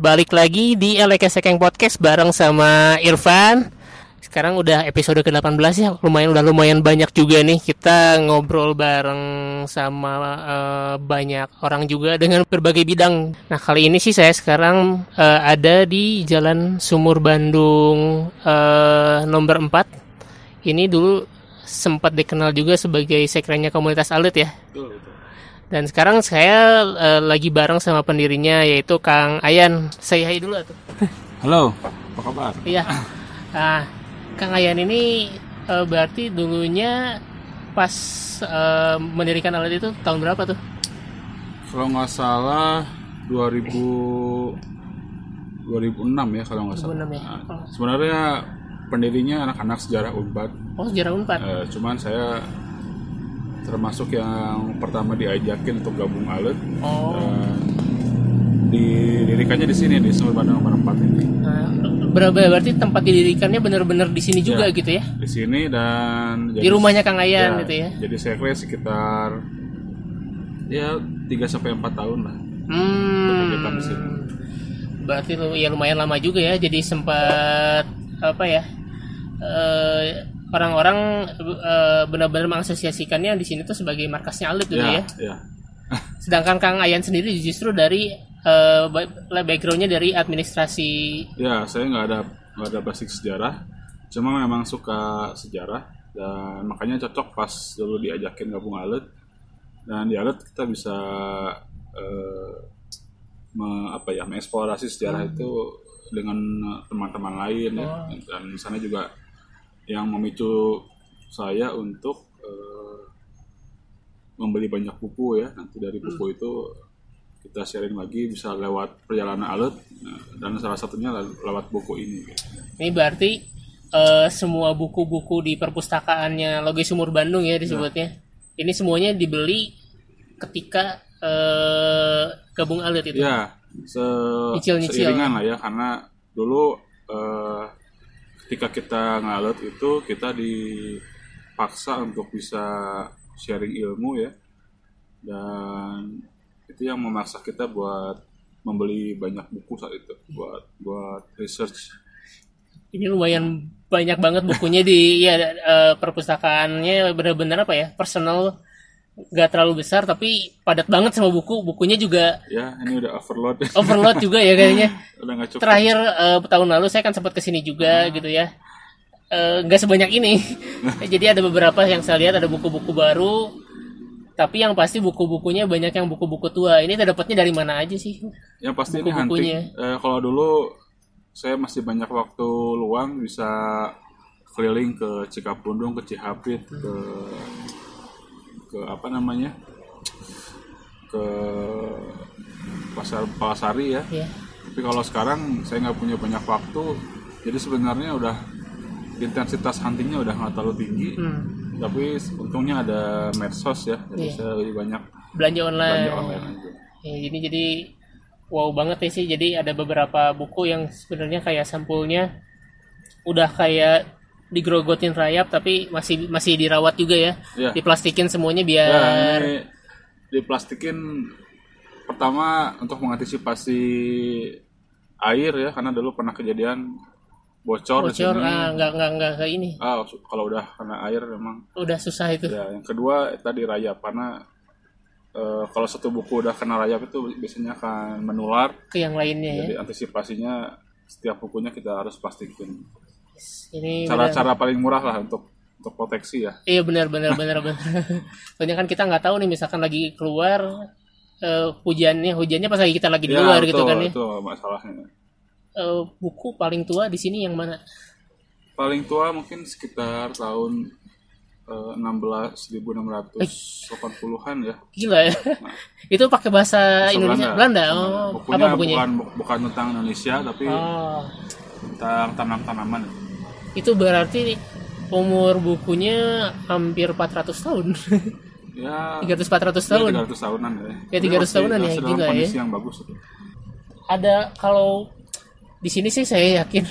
balik lagi di Eleke Sekeng Podcast bareng sama Irfan. Sekarang udah episode ke-18 ya, lumayan udah lumayan banyak juga nih kita ngobrol bareng sama eh, banyak orang juga dengan berbagai bidang. Nah, kali ini sih saya sekarang eh, ada di Jalan Sumur Bandung eh, nomor 4. Ini dulu sempat dikenal juga sebagai sekrennya komunitas alut ya. Betul. Dan sekarang saya eh, lagi bareng sama pendirinya yaitu Kang Ayan. Saya hai dulu tuh. Halo, apa kabar? Iya. Nah, Kang Ayan ini eh, berarti dulunya pas eh, mendirikan alat itu tahun berapa tuh? Kalau nggak salah 2000 2006 ya kalau nggak salah. 2006 ya. Nah, sebenarnya pendirinya anak-anak sejarah Unpad. Oh, sejarah Unpad. Eh, cuman saya termasuk yang pertama diajakin untuk gabung alut. Oh. Dan didirikannya di sini di Sumur Bandung nomor 4 ini. Nah, berapa berarti tempat didirikannya benar-benar di sini juga Ya. gitu ya? Di sini dan Di rumahnya Kang Ayan gitu ya. Jadi saya kira sekitar ya 3 sampai 4 tahun lah. kegiatan di sini. Hmm. Berarti ya lumayan lama juga ya. Jadi sempat apa ya? eh, orang-orang eh, benar-benar mengasosiasikannya di sini tuh sebagai markasnya Alit dulu ya. ya. Sedangkan Kang Ayan sendiri justru dari ba- backgroundnya dari administrasi. Ya, saya nggak ada nggak ada basic sejarah, cuma memang suka sejarah dan makanya cocok pas dulu diajakin gabung alut dan di alut kita bisa me- apa ya mengeksplorasi sejarah itu dengan teman-teman lain ya dan di sana juga yang memicu saya untuk eh, membeli banyak buku ya nanti dari buku itu kita sharing lagi bisa lewat perjalanan alut nah, dan salah satunya le- lewat buku ini. Ini berarti eh, semua buku-buku di perpustakaannya Logi Sumur Bandung ya disebutnya. Ini semuanya dibeli ketika eh, gabung Alit itu. ya se Nyicil-nyicil. seiringan lah ya karena dulu eh, ketika kita ngalut itu kita dipaksa untuk bisa sharing ilmu ya. Dan itu yang memaksa kita buat membeli banyak buku saat itu buat buat research. Ini lumayan banyak banget bukunya di ya eh, perpustakaannya benar-benar apa ya personal nggak terlalu besar tapi padat banget sama buku. Bukunya juga ya ini udah overload. overload juga ya kayaknya. Udah nggak cukup. Terakhir eh, tahun lalu saya kan sempat ke sini juga gitu ya. Eh, nggak sebanyak ini. Jadi ada beberapa yang saya lihat ada buku-buku baru. Tapi yang pasti buku-bukunya banyak yang buku-buku tua. Ini dapatnya dari mana aja sih? Yang pasti ini Buku-bukunya. hunting. Eh, kalau dulu saya masih banyak waktu luang bisa keliling ke Cikapundung, ke Cihapit, ke ke apa namanya? ke pasar Palasari ya. ya Tapi kalau sekarang saya nggak punya banyak waktu, jadi sebenarnya udah intensitas huntingnya udah nggak terlalu tinggi. hmm. Tapi untungnya ada medsos ya, jadi Iya. saya lebih banyak belanja online, belanja online aja. Ya, ini jadi wow banget ya sih jadi ada beberapa buku yang sebenarnya kayak sampulnya udah kayak digrogotin rayap tapi masih masih dirawat juga ya Iya. diplastikin semuanya Ya, biar ini diplastikin pertama untuk mengantisipasi air ya karena dulu pernah kejadian bocor, di bocor sini. ah, nggak nggak nggak kayak ini Ah, kalau udah kena air memang udah susah itu ya. Yang kedua tadi rayap karena eh, kalau satu buku udah kena rayap itu biasanya akan menular. ke yang lainnya ya Jadi antisipasinya setiap bukunya kita harus plastikin. Ini. Cara-cara paling murah lah untuk untuk proteksi ya. iya benar benar benar benar. Soalnya kan kita nggak tahu nih misalkan lagi keluar eh, hujannya hujannya pas lagi kita lagi di Ya, luar gitu kan ya. Itu masalahnya. Eh, buku paling tua di sini yang mana? Paling tua mungkin sekitar tahun eh, 16 1680-an ya. gila ya. Itu pakai bahasa Bahasa Indonesia Belanda, oh bukunya, apa bukunya? bukan bukan tentang Indonesia tapi oh. tentang tanam-tanaman. Itu berarti umur bukunya hampir 400 tahun Ya 300 400 tahun ya, 300 tahunan ya. Ya, 300 Tapi masih- tahunan ya, gila ya. yang bagus. ada kalau di sini sih saya yakin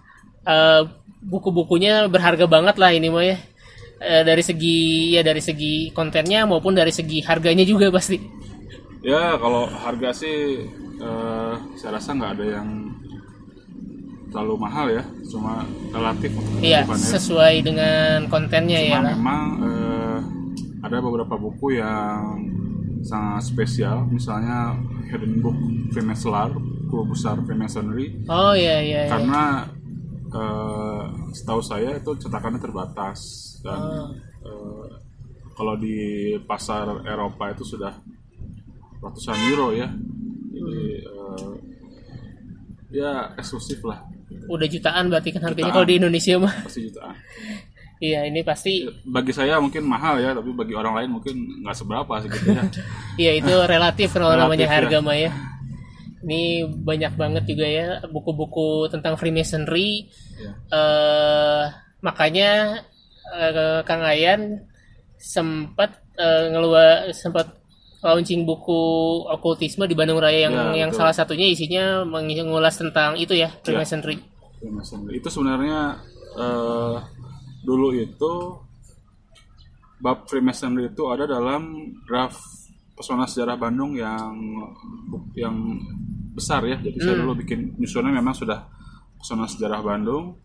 eh, buku-bukunya berharga banget lah ini mah ya Eh, dari segi ya dari segi kontennya maupun dari segi harganya juga pasti Ya kalau harga sih eh, saya rasa nggak ada yang terlalu mahal ya, cuma relatif untuk Iya, sesuai dengan kontennya ya. Cuma memang eh, ada beberapa buku yang sangat spesial, misalnya Hidden Book Freemasonry, buku besar Freemasonry, Oh iya iya. iya. karena eh, setahu saya itu cetakannya terbatas dan Oh. eh, kalau di pasar Eropa itu sudah ratusan euro ya, jadi eh, ya eksklusif lah, Udah jutaan berarti kan harganya kalau di Indonesia mah. pasti jutaan. Iya, ini pasti Bagi saya mungkin mahal ya, tapi bagi orang lain mungkin nggak seberapa segitu ya. iya itu relatif kalau namanya ya. harga mah ya. Ini banyak banget juga ya buku-buku tentang Freemasonry. Ya. eh makanya eh, Kang Ayan sempat eh, ngelua sempat launching buku okultisme di Bandung Raya yang Ya, yang betul. salah satunya isinya mengulas tentang itu ya Freemasonry. Freemasonry. Itu sebenarnya eh, dulu itu bab Freemasonry itu ada dalam draft pesona sejarah Bandung yang yang besar ya. Jadi saya dulu bikin nyusunnya memang sudah pesona sejarah Bandung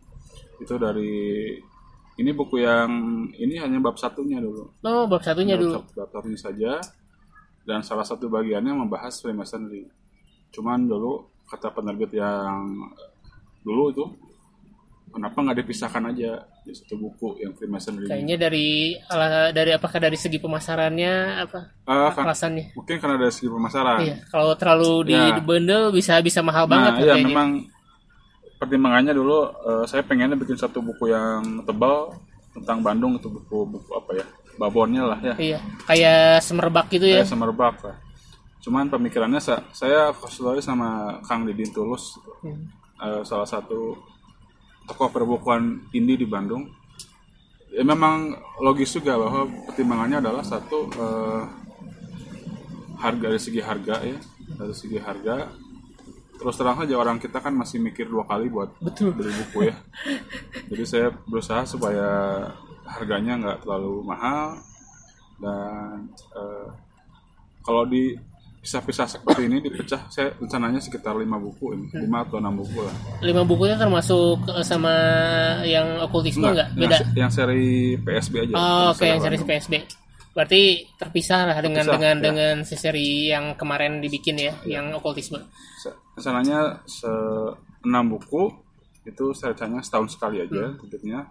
itu dari ini buku yang ini hanya bab satunya dulu. Oh, bab satunya Bab dulu. satu- bab satunya saja dan salah satu bagiannya membahas Freemasonry. Cuman dulu kata penerbit yang dulu itu kenapa nggak dipisahkan aja di satu buku yang Freemasonry? Kayaknya dari ala- dari apakah dari segi pemasarannya apa Ah, kan- alasannya? mungkin karena dari segi pemasaran. Iya, kalau terlalu di Ya. bundle bisa bisa mahal Nah, banget iya harganya. memang pertimbangannya dulu eh, saya pengennya bikin satu buku yang tebal tentang Bandung itu buku-buku apa ya babonnya lah ya Iya, kayak semerbak gitu ya. kayak semerbak lah. Cuman pemikirannya sa- saya konsultasi sama Kang Didin Tulus, Hmm. eh, salah satu tokoh perbukuan indie di Bandung. Ya, memang logis juga bahwa pertimbangannya adalah satu eh, harga dari segi harga ya, dari segi harga. Terus terang saja orang kita kan masih mikir dua kali buat Betul. beli buku ya. Jadi saya berusaha supaya harganya nggak terlalu mahal dan eh, kalau di pisah-pisah seperti ini dipecah saya rencananya sekitar lima buku ini lima atau enam buku lah Lima bukunya termasuk eh, sama yang okultisme enggak? yang, Beda. yang seri PSB aja Oh, oke yang Bandung. seri PSB. Berarti terpisah lah dengan Terpisah, dengan ya. dengan si seri yang kemarin dibikin ya, yang okultisme. Rencananya se enam buku itu saya rencananya setahun sekali aja terbitnya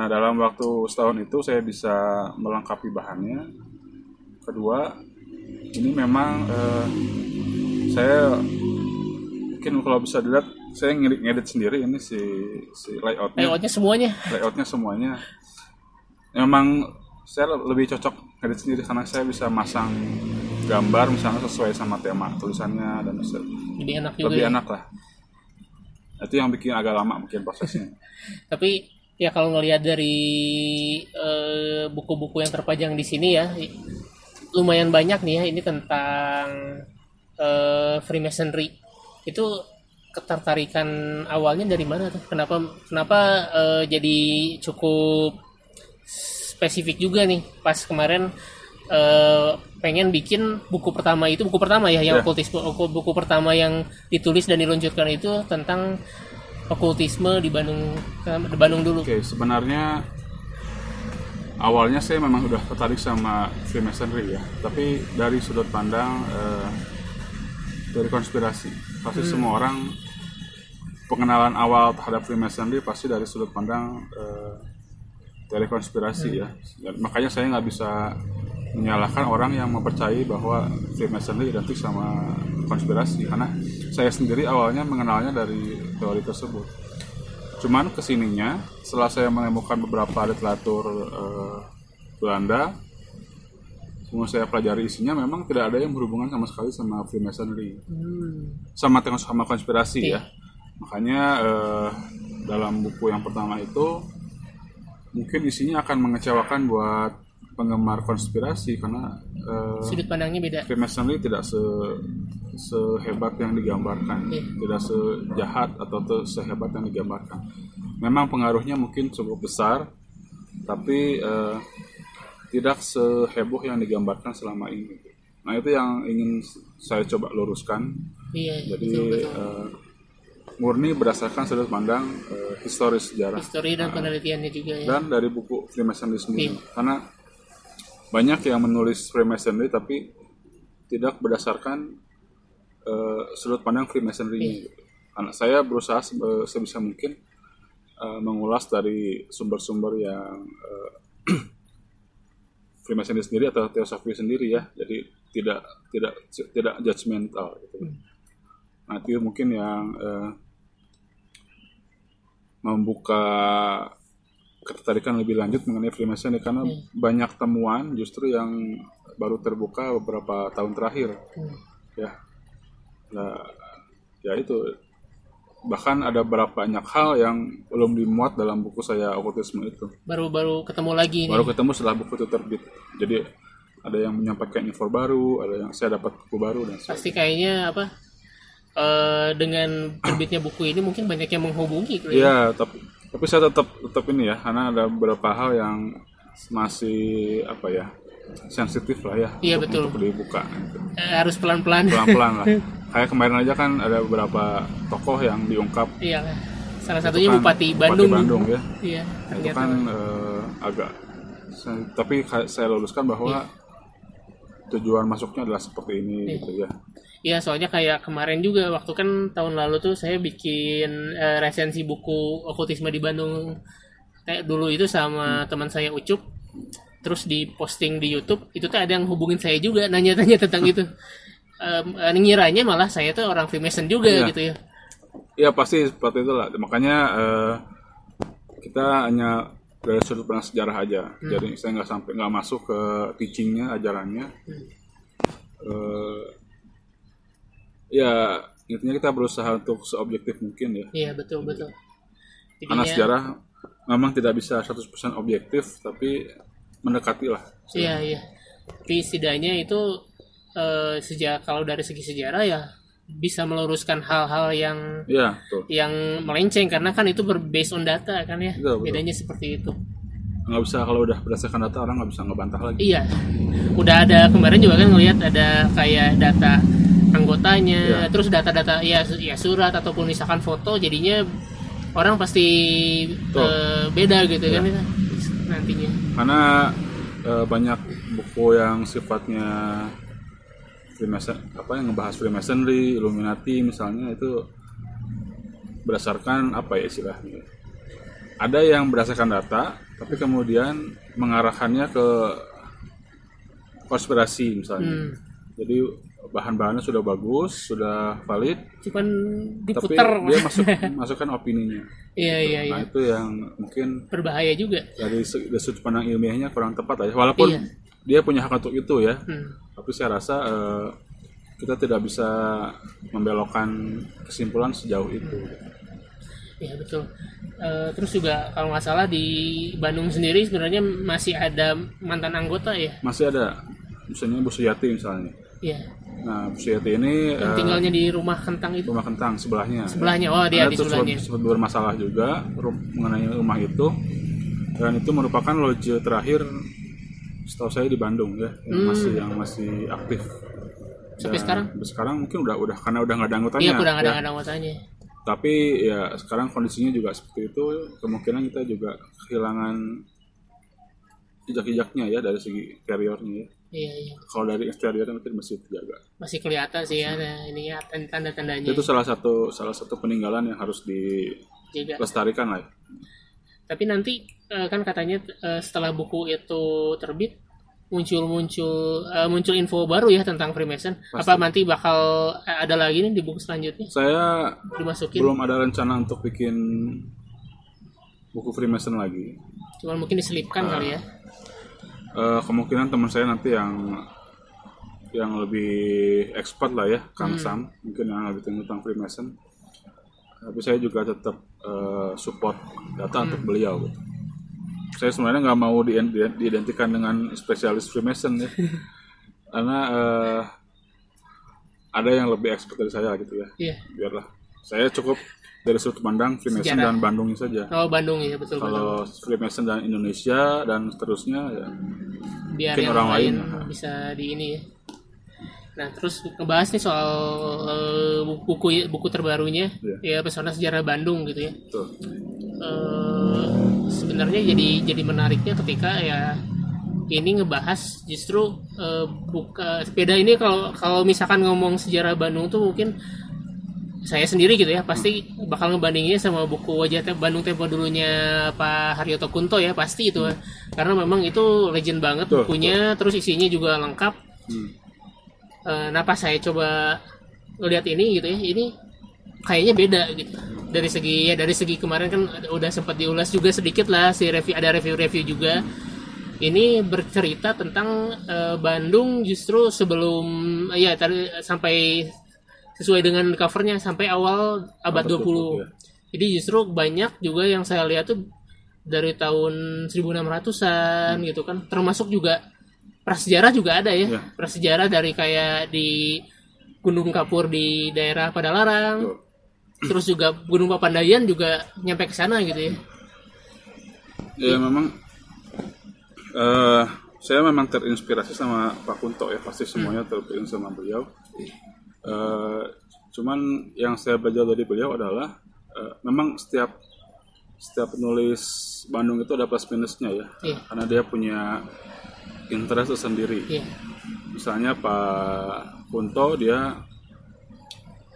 nah dalam waktu setahun itu saya bisa melengkapi bahannya kedua ini memang eh, saya mungkin kalau bisa dilihat saya ngedit, ngedit sendiri ini si si layoutnya Layoutnya semuanya. layoutnya semuanya memang saya lebih cocok ngedit sendiri karena saya bisa masang gambar misalnya sesuai sama tema tulisannya dan Jadi enak juga. lebih ya. enak lah itu yang bikin agak lama mungkin prosesnya Tapi ya kalau ngelihat dari eh, buku-buku yang terpajang di sini ya, lumayan banyak nih ya ini tentang eh, Freemasonry. Itu ketertarikan awalnya dari mana tuh? Kenapa kenapa eh, jadi cukup spesifik juga nih pas kemarin eh, pengen bikin buku pertama itu buku pertama ya yang Ya. okultisme oku- buku pertama yang ditulis dan diluncurkan itu tentang okultisme di Bandung di Bandung dulu. oke sebenarnya awalnya saya memang udah tertarik sama Freemasonry ya. Tapi dari sudut pandang eh, dari konspirasi. Pasti semua orang pengenalan awal terhadap Freemasonry pasti dari sudut pandang eh, dari konspirasi ya. Dan makanya saya nggak bisa menyalahkan orang yang mempercayai bahwa Freemasonry identik sama konspirasi. Karena saya sendiri awalnya mengenalnya dari teori tersebut. Cuman ke sininya setelah saya menemukan beberapa literatur eh, Belanda semua saya pelajari isinya memang tidak ada yang berhubungan sama sekali sama Freemasonry. Sama dengan sama konspirasi ya. Makanya eh, dalam buku yang pertama itu mungkin isinya akan mengecewakan buat penggemar konspirasi karena eh, Sudut pandangnya beda. Freemasonry tidak se sehebat yang digambarkan, Iya. tidak sejahat atau sehebat yang digambarkan. Memang pengaruhnya mungkin cukup besar, tapi eh, tidak seheboh yang digambarkan selama ini. Nah itu yang ingin saya coba luruskan. Iya, Jadi betul betul. eh, murni berdasarkan sudut pandang eh, historis sejarah Histori dan penelitiannya juga ya. dan dari buku Freemasonry sendiri. Iya. Karena banyak yang menulis Freemasonry tapi tidak berdasarkan eh, sudut pandang Freemasonry. Iya. Anak saya berusaha se- sebisa mungkin eh, mengulas dari sumber-sumber yang eh, Freemasonry sendiri atau teosofi sendiri ya. Jadi tidak tidak tidak judgmental gitu. Hmm. Nah, itu mungkin yang eh, membuka ketertarikan lebih lanjut mengenai Freemasonry karena banyak temuan justru yang baru terbuka beberapa tahun terakhir Hmm. ya nah ya itu bahkan ada berapa banyak hal yang belum dimuat dalam buku saya okultisme itu Baru-baru ketemu lagi nih. baru ketemu setelah buku itu terbit jadi ada yang menyampaikan info baru ada yang saya dapat buku baru dan sebagainya. Pasti kayaknya apa? eh dengan terbitnya buku ini mungkin banyak yang menghubungi ya. Iya, tapi tapi saya tetap tetap ini ya, karena ada beberapa hal yang masih apa ya sensitif lah ya Iya, untuk, betul. untuk dibuka gitu. Eh, harus pelan-pelan. pelan-pelan lah. Kayak kemarin aja kan ada beberapa tokoh yang diungkap Iya. Salah itu satunya kan Bupati Bandung. Bandung ya. Iya, Itu ternyata. kan eh, agak tapi saya luruskan bahwa tujuan masuknya adalah seperti ini Iya. gitu ya. Iya, soalnya kayak kemarin juga waktu kan tahun lalu tuh saya bikin eh, resensi buku okultisme di Bandung. Kayak dulu itu sama teman saya Ucup. Terus di posting di YouTube, itu tuh ada yang hubungin saya juga nanya-nanya tentang itu. Eh, ngiranya malah saya tuh orang Freemason juga Iya. gitu ya. Ya pasti seperti itulah. Makanya eh, kita hanya dari sudut pandang sejarah aja. Jadi saya nggak sampai nggak masuk ke teachingnya, ajarannya. Eh, ya intinya kita berusaha untuk seobjektif mungkin ya. Iya, betul betul. Karena sejarah memang tidak bisa 100% objektif, tapi mendekati lah. Iya iya. Tapi setidaknya itu eh, sejak kalau dari segi sejarah ya bisa meluruskan hal-hal yang Iya, tuh. yang melenceng karena kan itu berbased on data kan ya. Betul, betul. Bedanya seperti itu. Nggak bisa kalau udah berdasarkan data orang nggak bisa ngebantah lagi. Iya. Udah ada kemarin juga kan ngelihat ada kayak data anggotanya, Iya. terus data-data ya ya surat ataupun misalkan foto jadinya orang pasti Betul. eh, beda gitu Iya. kan ya, nantinya. karena eh, banyak buku yang sifatnya Freemason apa yang ngebahas Freemasonry, Illuminati misalnya itu berdasarkan apa ya istilahnya ada yang berdasarkan data tapi kemudian mengarahkannya ke konspirasi misalnya Hmm. jadi bahan-bahannya sudah bagus sudah valid Cuman tapi diputar. dia masuk masukkan opininya Iya iya iya. nah itu yang mungkin Berbahaya juga. dari sudut pandang ilmiahnya kurang tepat aja walaupun Iya. dia punya hak untuk itu ya Hmm. tapi saya rasa eh, kita tidak bisa membelokkan kesimpulan sejauh itu Ya betul. Eh, terus juga kalau nggak salah di Bandung sendiri sebenarnya masih ada mantan anggota ya. masih ada misalnya Bu Suyati misalnya Iya. nah Bu Suyati ini Yang eh, tinggalnya di rumah kentang itu. rumah kentang sebelahnya Sebelahnya. Oh dia Karena di sebelahnya. sempat, sempat bermasalah juga mengenai rumah itu dan itu merupakan loje terakhir setahu saya di Bandung ya yang masih yang masih aktif Hmm. Sampai Dan sekarang? sampai sekarang mungkin udah udah karena udah nggak ada anggotanya Iya ada ya. nggak ada anggotanya. tapi ya sekarang kondisinya juga seperti itu kemungkinan kita juga kehilangan jejak-jejaknya ya dari segi interiornya ya Iya iya. kalau dari eksteriornya mungkin masih terjaga Masih kelihatan sih ya nah, ini ya tanda-tandanya itu salah satu salah satu peninggalan yang harus dilestarikan lah ya. Tapi nanti eh, kan katanya eh, setelah buku itu terbit muncul-muncul eh, muncul info baru ya tentang Freemason. Apa nanti bakal ada lagi nih di buku selanjutnya saya dimasukin? belum ada rencana untuk bikin buku Freemason lagi Cuman mungkin diselipkan kali ya. Eh, kemungkinan teman saya nanti yang yang lebih expert lah ya Kang Sam. Mungkin yang lebih tahu tentang Freemason. Tapi saya juga tetap eh, support data untuk beliau gitu. saya sebenarnya nggak mau di- di- diidentikan dengan spesialis Freemason ya. Karena eh, ada yang lebih expert dari saya gitu ya. Iya. biarlah. Saya cukup dari sudut pandang Freemason Sejarah. dan Bandungnya saja Oh Bandung ya betul betul. kalau Freemason dan Indonesia dan seterusnya ya Biar mungkin yang orang lain lain. bisa di ini ya. Nah, terus ngebahas nih soal eh, buku buku terbarunya Iya. ya Pesona Sejarah Bandung gitu ya. Betul. Eh, sebenarnya jadi jadi menariknya ketika ya ini ngebahas justru eh, buka beda ini kalau kalau misalkan ngomong sejarah Bandung tuh mungkin saya sendiri gitu ya pasti bakal ngebandinginnya sama buku wajah Te- Bandung Tempo dulunya Pak Haryoto Kunto ya pasti itu. Karena memang itu legend banget Betul, bukunya terus isinya juga lengkap. Hmm. Eh, nah pas saya coba ngeliat ini gitu ya ini kayaknya beda gitu. Dari segi ya dari segi kemarin kan udah sempat diulas juga sedikit lah si review ada review-review juga. Ini bercerita tentang eh, Bandung justru sebelum ya tadi sampai sesuai dengan covernya sampai awal abad Abad 20. 20, ya. Jadi justru banyak juga yang saya lihat tuh dari tahun 1600-an gitu kan termasuk juga prasejarah juga ada ya. Ya. Prasejarah dari kayak di Gunung Kapur di daerah Padalarang. Betul. Terus juga Gunung Papandayan juga nyampe ke sana gitu ya. Ya memang eh saya memang terinspirasi sama Pak Kunto ya pasti semuanya terinspirasi sama beliau. Eh cuman yang saya belajar dari beliau adalah eh, memang setiap setiap penulis Bandung itu ada plus minusnya ya, Iya. karena dia punya interest tersendiri. Iya. Misalnya Pak Kunto dia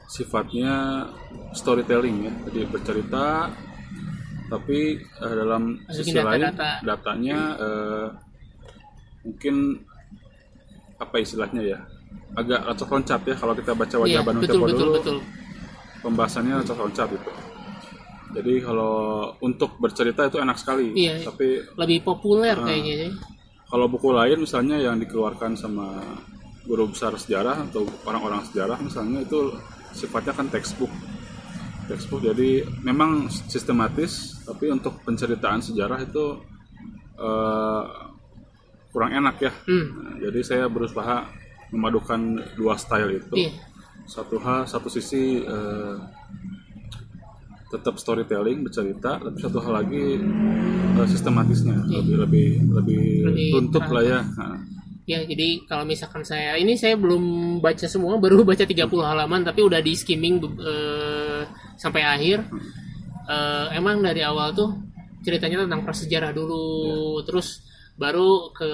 sifatnya storytelling ya, jadi bercerita tapi eh, dalam Masukin sisi lain data-data. datanya eh, mungkin apa istilahnya ya agak loncat loncat ya kalau kita baca wajah Iya, Bandung betul dulu betul. pembahasannya loncat loncat itu jadi kalau untuk bercerita itu enak sekali Iya. tapi Lebih populer Ah. kayaknya ya. kalau buku lain misalnya yang dikeluarkan sama guru besar sejarah atau orang-orang sejarah misalnya itu sifatnya kan textbook textbook jadi memang sistematis tapi untuk penceritaan sejarah itu eh, kurang enak ya Hmm. Nah, jadi saya berusaha memadukan dua style itu Iya. satu hal satu sisi eh, tetap storytelling bercerita tapi satu hal lagi eh, sistematisnya lebih lebih lebih. Lebih tuntut terang. lah ya Nah, Ya, jadi kalau misalkan saya ini saya belum baca semua, baru baca 30 halaman tapi udah di skimming eh, sampai akhir. Eh, emang dari awal tuh ceritanya tentang prasejarah dulu, terus baru ke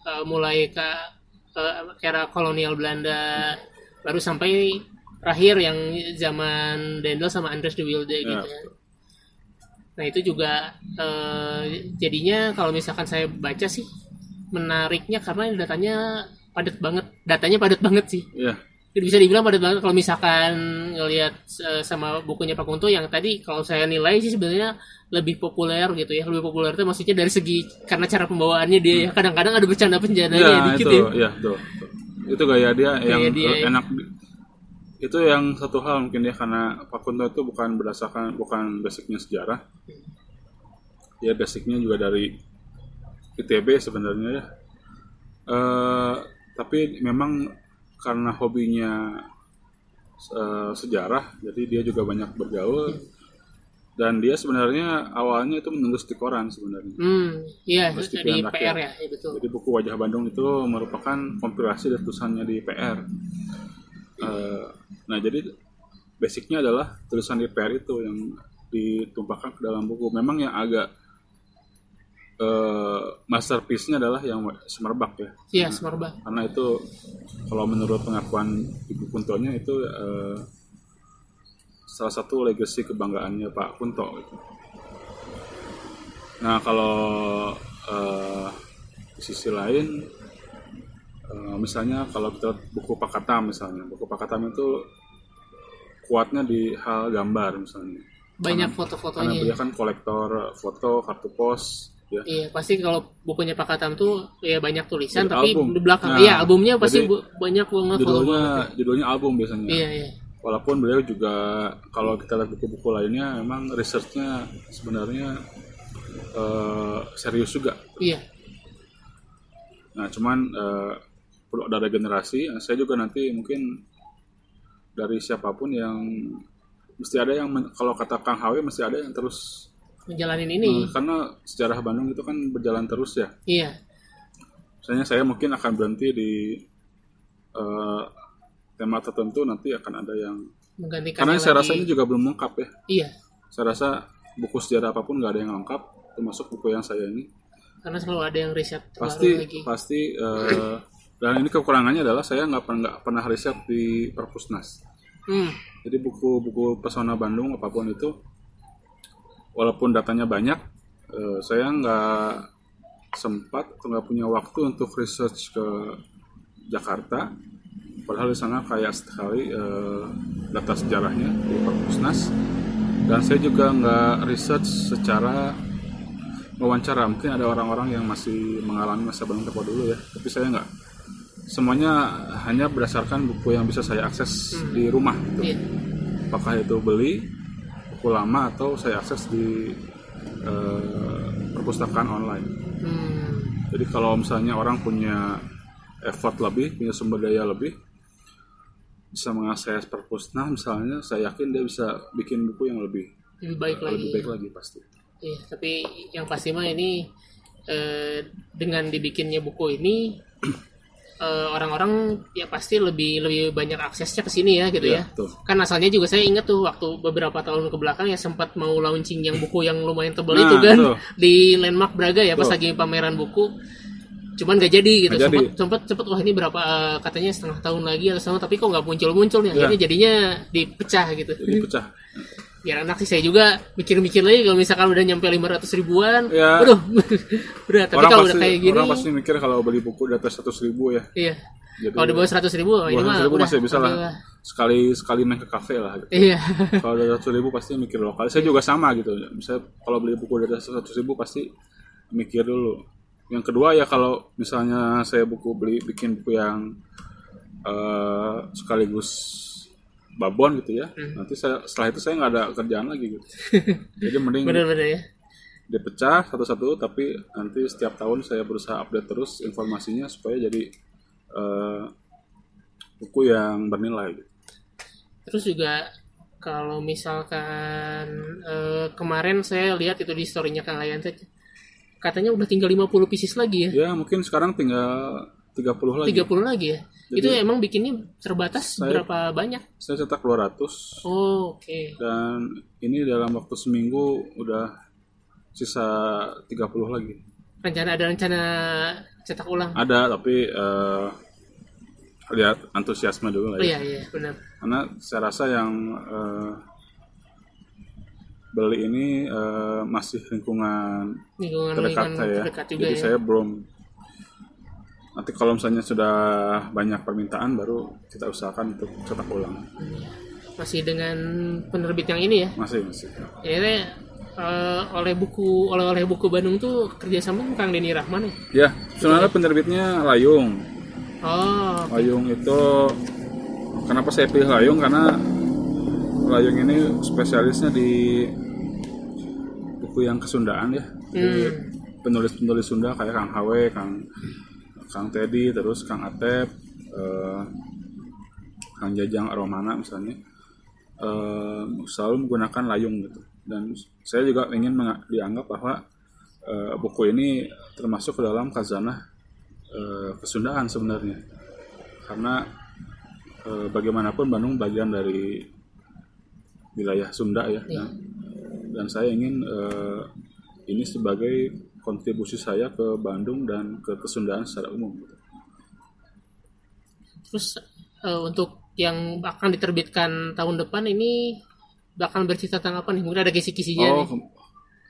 eh, mulai ke eh, era kolonial Belanda, baru sampai terakhir yang zaman Dendel sama Andres de Wilde Ya, gitu ya. Nah itu juga eh, jadinya kalau misalkan saya baca sih menariknya karena datanya padat banget, datanya padat banget sih. ya bisa dibilang padat banget. Kalau misalkan ngelihat eh, sama bukunya Pak Kunto yang tadi kalau saya nilai sih sebenarnya lebih populer gitu ya, lebih populer itu maksudnya dari segi karena cara pembawaannya dia ya. Kadang-kadang ada bercanda penjandanya ya dikit itu. ya. ya tuh, tuh. itu gaya dia yang dia, ya. enak. Di- itu yang satu hal mungkin ya karena Pak Kunto itu bukan berdasarkan bukan basicnya sejarah. Ya basicnya juga dari ITB sebenarnya ya. Eh, tapi memang karena hobinya eh, sejarah jadi dia juga banyak bergaul dan dia sebenarnya awalnya itu menulis di koran sebenarnya Hmm, iya di Pilihan PR Rakyat. ya, ya betul. Jadi buku Wajah Bandung itu merupakan kompilasi dari tulisannya di PR. Eh, nah jadi basicnya adalah tulisan di PR itu yang ditumpahkan ke dalam buku. Memang yang agak eh, masterpiece-nya adalah yang Semerbak ya. Iya, Semerbak. Karena itu kalau menurut pengakuan Ibu Kuntonya itu eh, salah satu legacy kebanggaannya Pak Kunto. Gitu. Nah kalau eh, di sisi lain, eh, misalnya kalau kita buku Pak Katam misalnya, buku Pak Katam itu kuatnya di hal gambar misalnya. Banyak Karena foto-fotonya. beliau kan kolektor foto, kartu pos, ya. Iya, pasti kalau bukunya Pak Katam tuh ya banyak tulisan, Jadi tapi album. di belakang Nah, iya albumnya pasti bu- banyak banget Judulnya foto-foto. judulnya album biasanya. Iya, iya. Walaupun beliau juga kalau kita lihat buku-buku lainnya memang researchnya sebenarnya eh, serius juga. Iya. Nah, cuman eh, perlu ada regenerasi. Nah, Saya juga nanti mungkin dari siapa pun yang mesti ada yang men- kalau kata Kang Hawe mesti ada yang terus Menjalanin ini. eh, karena sejarah Bandung itu kan berjalan terus ya. Iya. Misalnya saya mungkin akan berhenti di eh, tema tertentu nanti akan ada yang Menggantikan karena yang saya lagi- rasa ini juga belum lengkap ya Iya, saya rasa buku sejarah apa pun nggak ada yang lengkap termasuk buku yang saya ini karena selalu ada yang riset pasti lagi. pasti eh, dan ini kekurangannya adalah saya nggak pernah nggak pernah riset di perpusnas Hmm, jadi buku-buku pesona Bandung apa pun itu walaupun datanya banyak eh, saya nggak sempat atau nggak punya waktu untuk research ke Jakarta. Padahal di sana kayak sekali eh, data sejarahnya di perpusnas dan saya juga nggak research secara wawancara. Mungkin ada orang-orang yang masih mengalami masa Bandung Tepo dulu ya. Tapi saya nggak. Semuanya hanya berdasarkan buku yang bisa saya akses di rumah gitu. Iya. apakah itu beli buku lama atau saya akses di eh, perpustakaan online. Hmm, Jadi kalau misalnya orang punya effort lebih, punya sumber daya lebih, bisa mengakses perpusnas misalnya, saya yakin dia bisa bikin buku yang lebih lebih baik lagi. lebih baik lagi pasti. Iya, tapi yang pasti mah ini eh, dengan dibikinnya buku ini eh, orang-orang ya pasti lebih lebih banyak aksesnya ke sini ya gitu ya. Iya, betul. Kan asalnya juga saya ingat tuh waktu beberapa tahun ke belakang ya sempat mau launching yang buku yang lumayan tebal Nah, itu kan betul. di Landmark Braga ya pas Betul. lagi pameran buku. Cuman gak jadi gitu. Nggak jadi. Sempat sempat sempat wah ini berapa eh, katanya setengah tahun lagi atau setahun tapi kok nggak muncul-muncul nih. Iya. Akhirnya jadinya dipecah gitu. Jadi pecah. Biar enak sih saya juga mikir-mikir lagi kalau misalkan udah nyampe 500 ribuan Ya. waduh berat tapi kalau udah kayak gini orang pasti mikir kalau beli buku di atas 100 ribu ya. iya Jadi kalau di bawah 100 ribu ini 200 mah ribu masih bisa lah. Sekali sekali main ke kafe lah. Gitu. iya kalau dari 100 ribu pasti mikir lokal. Saya juga sama gitu. Misalnya kalau beli buku dari 100 ribu pasti mikir dulu. Yang kedua ya kalau misalnya saya buku beli bikin buku yang eh, sekaligus babon gitu ya. Nanti saya setelah itu saya nggak ada kerjaan lagi gitu. Jadi mending bener-bener ya dipecah satu-satu tapi nanti setiap tahun saya berusaha update terus informasinya supaya jadi eh, buku yang bernilai gitu. terus juga kalau misalkan eh, kemarin saya lihat itu di storynya Kang Ayan katanya udah tinggal 50 pieces lagi ya Ya mungkin sekarang tinggal 30 lagi. 30 lagi ya itu emang bikinnya terbatas Saya- berapa banyak Saya cetak 200 oh, oke dan ini dalam waktu seminggu udah sisa 30 lagi. rencana ada rencana cetak ulang Ada tapi eh, lihat antusiasme dulu lah oh, ya. iya iya benar Karena saya rasa yang eh, beli ini eh, masih lingkungan lingkungan terdekat lingkungan saya. terdekat juga Jadi ya saya belum nanti kalau misalnya sudah banyak permintaan baru kita usahakan untuk cetak ulang. masih dengan penerbit yang ini ya Masih masih. akhirnya eh, oleh buku oleh oleh buku Bandung tuh kerjasama sama Kang Denny Rahman ya Ya, sebenarnya penerbitnya Layung. oh Layung itu kenapa saya pilih Layung karena Layung ini spesialisnya di buku yang kesundaan ya. Hmm. penulis-penulis Sunda kayak Kang Hawe, Kang Kang Teddy, terus Kang Atep, eh, Kang Jajang Aromana misalnya eh, selalu menggunakan layung gitu. Dan saya juga ingin dianggap bahwa eh, buku ini termasuk ke dalam khazanah eh, kesundaan sebenarnya. Karena eh, bagaimanapun Bandung bagian dari wilayah Sunda ya. Iya. Dan, dan saya ingin eh, ini sebagai kontribusi saya ke Bandung dan ke kesundaan secara umum. gitu. terus eh, untuk yang akan diterbitkan tahun depan ini bakal bercerita tentang apa nih mungkin ada kisi-kisinya Oh, nih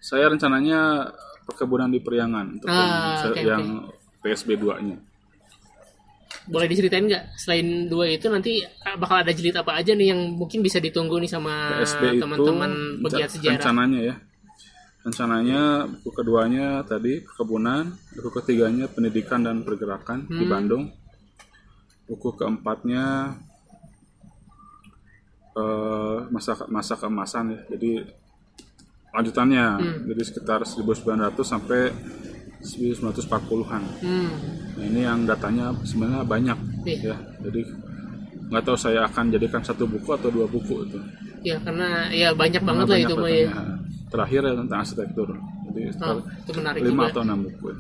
saya rencananya perkebunan di Periangan untuk Ah, yang, oke, yang PSB 2-nya. boleh diceritain nggak selain dua itu nanti bakal ada jilid apa aja nih yang mungkin bisa ditunggu nih sama teman-teman pegiat sejarah rencananya ya. Rencananya buku keduanya tadi perkebunan, buku ketiganya pendidikan dan pergerakan di Hmm. Bandung. Buku keempatnya eh, masa masa keemasan ya. Jadi lanjutannya Hmm. jadi sekitar 1900 sampai 1940-an. hmm. Nah, ini yang datanya sebenarnya banyak Iya. ya. Jadi nggak tahu saya akan jadikan satu buku atau dua buku itu. ya karena ya banyak banget lah Banyak itu mah ya datanya. Terakhir ya tentang arsitektur. Jadi oh, itu menarik lima juga atau enam buku. ya.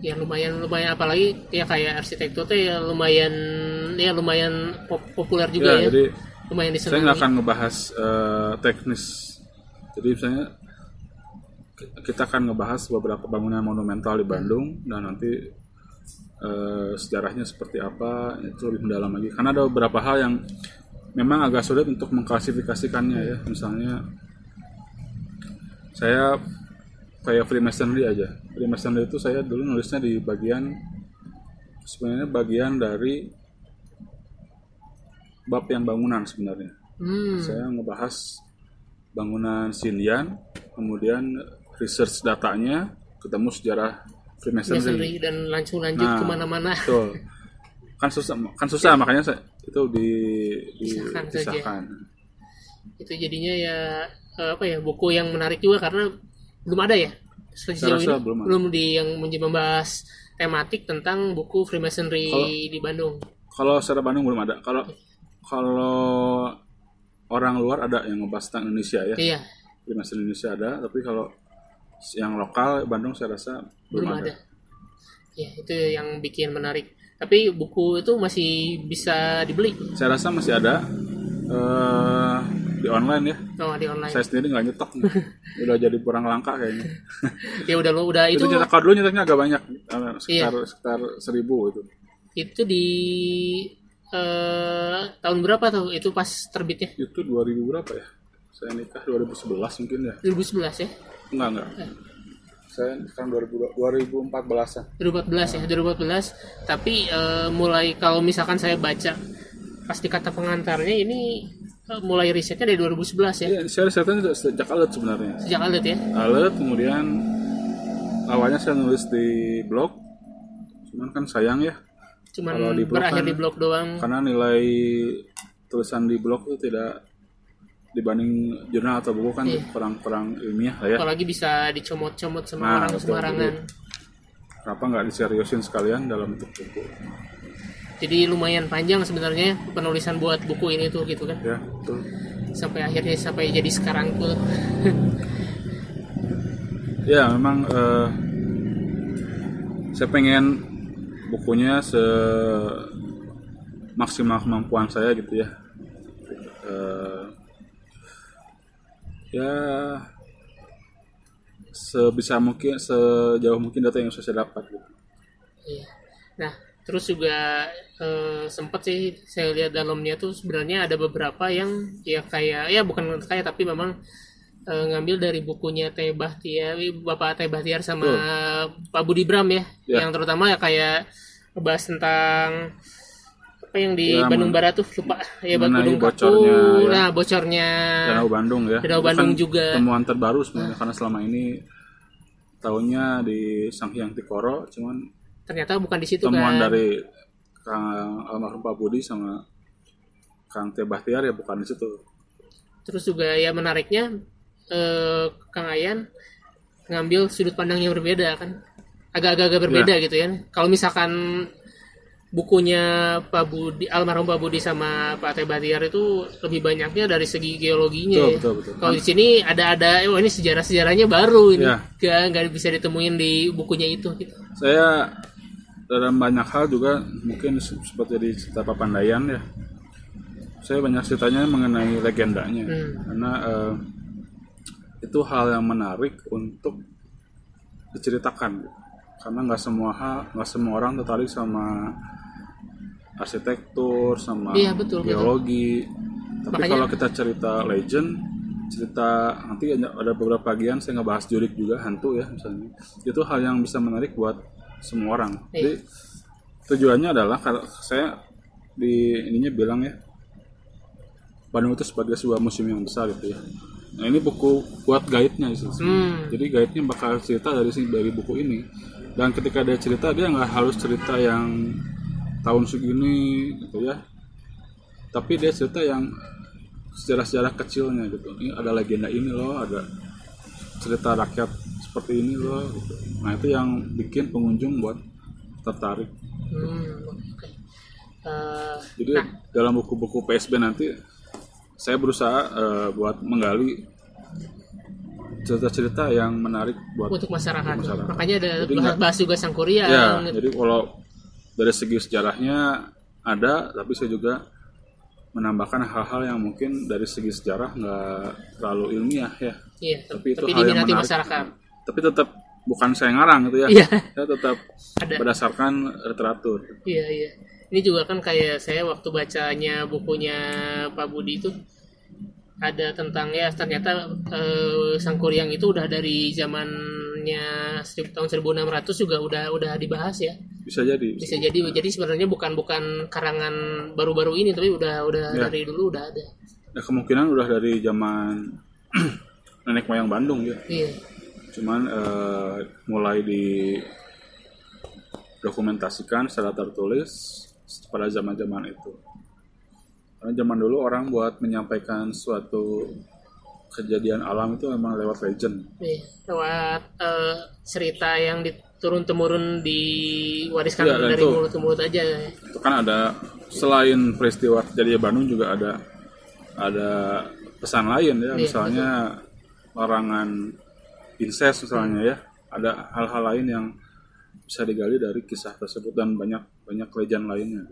ya lumayan lumayan apalagi ya kayak arsitektur tuh ya lumayan ya lumayan pop- populer juga Ya, ya. jadi lumayan saya disenangi. nggak akan ngebahas eh, teknis. Jadi misalnya ki- kita akan ngebahas beberapa bangunan monumental di Bandung dan nanti eh, sejarahnya seperti apa itu lebih mendalam lagi. Karena ada beberapa hal yang memang agak sulit untuk mengklasifikasikannya ya. Misalnya saya kayak Freemasonry aja. Freemasonry itu saya dulu nulisnya di bagian sebenarnya bagian dari bab yang bangunan sebenarnya. Hmm, Saya ngebahas bangunan Xinyan, kemudian research datanya, ketemu sejarah Freemasonry. Masonry dan langsung lanjut Nah. ke mana-mana. Betul. Kan susah, kan susah makanya saya itu di, di Pisahkan saja. pisahkan. Itu jadinya ya apa ya buku yang menarik juga karena belum ada ya sejauh ini belum ada. belum di yang membahas tematik tentang buku Freemasonry Kalau- di Bandung. Kalau secara Bandung belum ada. Kalau kalau orang luar ada yang ngebahas tentang Indonesia ya. Iya, Freemason Indonesia ada, tapi kalau yang lokal Bandung saya rasa belum, belum ada. ada. Ya, itu yang bikin menarik. Tapi buku itu masih bisa dibeli Saya rasa masih ada eh di online ya. oh, di online. Saya sendiri nggak nyetok, udah jadi kurang langka kayaknya. Ya udah lo udah itu itu nyetak kalau dulu nyetaknya agak banyak, eh, Iya. sekitar sekitar seribu itu. itu di eh tahun berapa tuh itu pas terbitnya? Itu 2000 berapa ya? Saya nikah 2011 mungkin ya? 2011 ya? Enggak enggak. Saya sekarang 2000 2014an. 2014 ya 2014 tapi eh, mulai kalau misalkan saya baca pas di kata pengantarnya ini eh, mulai risetnya dari 2011 ya Iya, saya risetnya sejak alat sebenarnya. sejak alat ya Alat kemudian awalnya saya nulis di blog, cuman kan sayang ya cuman Kalau di blog berakhir kan- di blog doang karena nilai tulisan di blog itu tidak dibanding jurnal atau buku kan Iya. kurang-kurang ilmiah lah ya. apalagi bisa dicomot-comot sama Nah, orang sembarangan Kenapa nggak diseriusin sekalian dalam bentuk buku? Jadi lumayan panjang sebenarnya penulisan buat buku ini tuh gitu kan Ya, betul. sampai akhirnya sampai jadi sekarang tuh Ya, memang eh, saya pengen bukunya se maksimal kemampuan saya gitu ya. Eh, ya sebisa mungkin sejauh mungkin data yang saya dapat gitu. Iya. Nah, terus juga eh, sempat sih saya lihat dalamnya tuh sebenarnya ada beberapa yang ya kayak ya bukan kayak tapi memang eh, ngambil dari bukunya Teh Bahtiar, Bapak Teh Bahtiar sama Pak Budi Bram ya, Ya. yang terutama ya kayak ngebahas tentang apa yang di Ya, Bandung Barat tuh lupa ya Gunung bocornya, Kapu, ya. nah bocornya Danau Bandung ya. Danau Bandung kan juga. Temuan terbaru sebenarnya karena selama ini tahunnya di Sanghyang Tikoro, cuman ternyata bukan di situ temuan kan. dari Kang almarhum Pak Budi sama Kang Teh Bahtiar ya bukan di situ. Terus juga ya menariknya eh, Kang Ayan ngambil sudut pandang yang berbeda kan, agak-agak berbeda Iya. gitu ya. Kalau misalkan bukunya Pak Budi, almarhum Pak Budi sama Pak Teh Bahtiar itu lebih banyaknya dari segi geologinya. Betul, ya. betul, betul. Kalau di sini ada-ada, oh ini sejarah-sejarahnya baru ini, Iya. nggak nggak bisa ditemuin di bukunya itu. Gitu. Saya dalam banyak hal juga mungkin se- seperti di cerita Papandayan ya. Saya banyak ceritanya mengenai legendanya Hmm. karena eh, itu hal yang menarik untuk diceritakan karena nggak semua hal nggak semua orang tertarik sama arsitektur sama Iya, betul, betul. geologi tapi Makanya- kalau kita cerita legend cerita nanti ada ada beberapa bagian saya ngebahas jurik juga hantu ya misalnya itu hal yang bisa menarik buat semua orang. Iya. jadi tujuannya adalah kalau saya di ininya bilang ya Bandung itu sebagai sebuah museum yang besar gitu ya. Nah ini buku buat guide-nya sih Hmm. jadi guide-nya bakal cerita dari sini dari buku ini. Dan ketika dia cerita dia nggak harus cerita yang tahun segini gitu ya. Tapi dia cerita yang sejarah-sejarah kecilnya gitu. Ini ada legenda ini loh ada cerita rakyat seperti ini loh gitu. nah itu yang bikin pengunjung buat tertarik Hmm, oke. Eh, jadi dalam buku-buku PSB nanti saya berusaha eh, buat menggali cerita-cerita yang menarik buat untuk masyarakat. masyarakat. Makanya ada Jadi bahas, juga ya Sangkuriang. jadi kalau dari segi sejarahnya ada tapi saya juga menambahkan hal-hal yang mungkin dari segi sejarah nggak terlalu ilmiah ya Iya, tapi itu tapi hal yang menarik masyarakat. Tapi tetap bukan saya ngarang gitu ya Iya. saya tetap Ada. berdasarkan literatur Iya, iya. Ini juga kan kayak saya waktu bacanya bukunya Pak Budi itu ada tentang ya ternyata eh, Sang Kuryang itu udah dari zamannya tahun 1600 juga udah udah dibahas ya. bisa jadi Bisa jadi jadi sebenarnya bukan bukan karangan baru-baru ini tapi udah udah Ya. dari dulu udah ada. Ya, kemungkinan udah dari zaman nenek moyang Bandung ya Iya. Cuman eh, mulai di dokumentasikan secara tertulis pada zaman-zaman itu. Karena zaman dulu orang buat menyampaikan suatu kejadian alam itu memang lewat legend. Iya, lewat eh, cerita yang diturun temurun diwariskan Iya, dan dari itu- mulut ke mulut aja. itu kan ada selain peristiwa kejadian Bandung juga ada ada pesan lain ya. Iya, misalnya larangan incest misalnya ya. Ada hal-hal lain yang bisa digali dari kisah tersebut dan banyak banyak legend lainnya.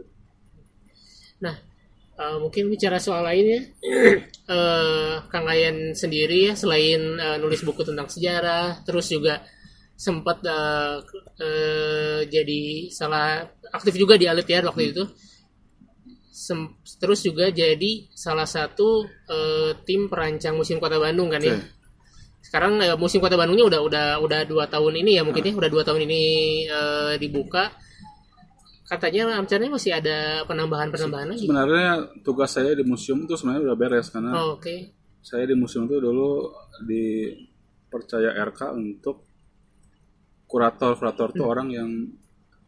Nah, eh, mungkin bicara soal lainnya, eh, Kang Ayan sendiri ya selain eh, nulis buku tentang sejarah, terus juga sempat eh, eh, jadi salah aktif juga di Alit ya waktu itu. Sem- terus juga jadi salah satu eh, tim perancang musim Kota Bandung kan ya. Sekarang eh, musim Kota Bandungnya udah udah udah dua tahun ini ya mungkin ya udah dua tahun ini eh, dibuka. Katanya rencananya masih ada penambahan-penambahan lagi. sebenarnya tugas saya di museum itu sebenarnya udah beres karena Oh, Oke. saya di museum itu dulu dipercaya RK untuk kurator kurator itu orang yang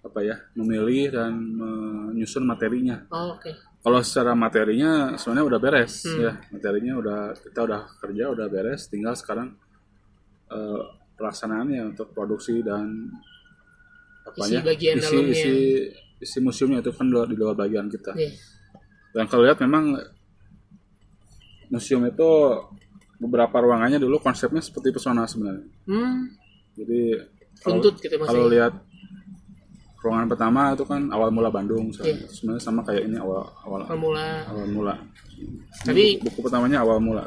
apa ya memilih dan menyusun materinya Oh, Oke. kalau secara materinya sebenarnya udah beres ya materinya udah kita udah kerja udah beres tinggal sekarang eh, pelaksanaannya untuk produksi dan apa Isi ya bagian isi, dalamnya. isi isi museumnya itu kan di luar- bagian kita Iya. dan kalau lihat memang museum itu beberapa ruangannya dulu konsepnya seperti pesona sebenarnya Hmm, jadi kalau, gitu kalau lihat ruangan pertama itu kan awal mula Bandung misalnya. Iya. sebenarnya sama kayak ini awal awal Formula. awal mula Tapi buku, buku pertamanya awal mula